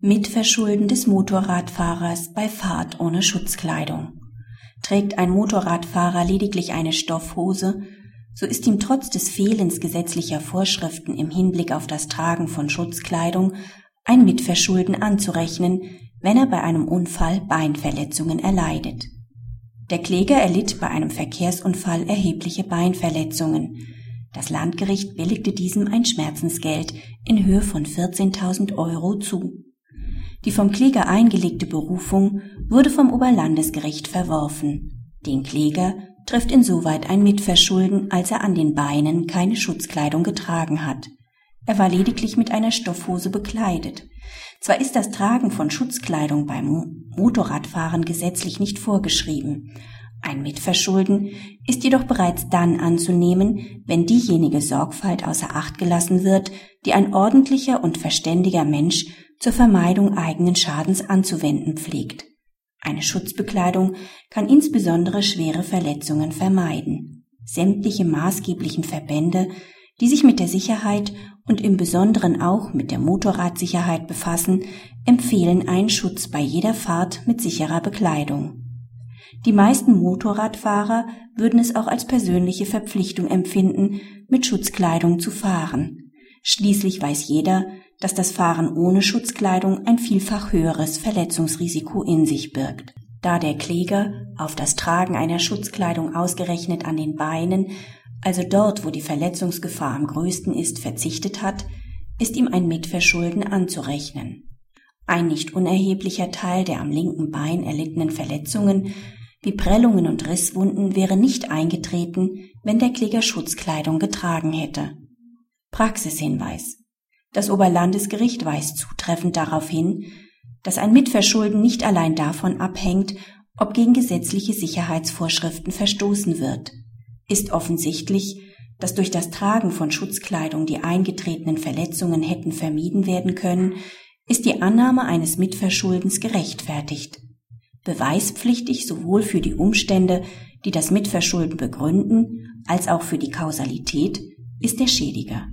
Mitverschulden des Motorradfahrers bei Fahrt ohne Schutzkleidung. Trägt ein Motorradfahrer lediglich eine Stoffhose, so ist ihm trotz des Fehlens gesetzlicher Vorschriften im Hinblick auf das Tragen von Schutzkleidung ein Mitverschulden anzurechnen, wenn er bei einem Unfall Beinverletzungen erleidet. Der Kläger erlitt bei einem Verkehrsunfall erhebliche Beinverletzungen. Das Landgericht billigte diesem ein Schmerzensgeld in Höhe von 14.000 Euro zu. Die vom Kläger eingelegte Berufung wurde vom Oberlandesgericht verworfen. Den Kläger trifft insoweit ein Mitverschulden, als er an den Beinen keine Schutzkleidung getragen hat. Er war lediglich mit einer Stoffhose bekleidet. Zwar ist das Tragen von Schutzkleidung beim Motorradfahren gesetzlich nicht vorgeschrieben, ein Mitverschulden ist jedoch bereits dann anzunehmen, wenn diejenige Sorgfalt außer Acht gelassen wird, die ein ordentlicher und verständiger Mensch zur Vermeidung eigenen Schadens anzuwenden pflegt. Eine Schutzbekleidung kann insbesondere schwere Verletzungen vermeiden. Sämtliche maßgeblichen Verbände, die sich mit der Sicherheit und im Besonderen auch mit der Motorradsicherheit befassen, empfehlen einen Schutz bei jeder Fahrt mit sicherer Bekleidung. Die meisten Motorradfahrer würden es auch als persönliche Verpflichtung empfinden, mit Schutzkleidung zu fahren. Schließlich weiß jeder, dass das Fahren ohne Schutzkleidung ein vielfach höheres Verletzungsrisiko in sich birgt. Da der Kläger auf das Tragen einer Schutzkleidung ausgerechnet an den Beinen also dort, wo die Verletzungsgefahr am größten ist, verzichtet hat, ist ihm ein Mitverschulden anzurechnen. Ein nicht unerheblicher Teil der am linken Bein erlittenen Verletzungen wie Prellungen und Risswunden wäre nicht eingetreten, wenn der Kläger Schutzkleidung getragen hätte. Praxishinweis. Das Oberlandesgericht weist zutreffend darauf hin, dass ein Mitverschulden nicht allein davon abhängt, ob gegen gesetzliche Sicherheitsvorschriften verstoßen wird ist offensichtlich, dass durch das Tragen von Schutzkleidung die eingetretenen Verletzungen hätten vermieden werden können, ist die Annahme eines Mitverschuldens gerechtfertigt. Beweispflichtig sowohl für die Umstände, die das Mitverschulden begründen, als auch für die Kausalität ist der Schädiger.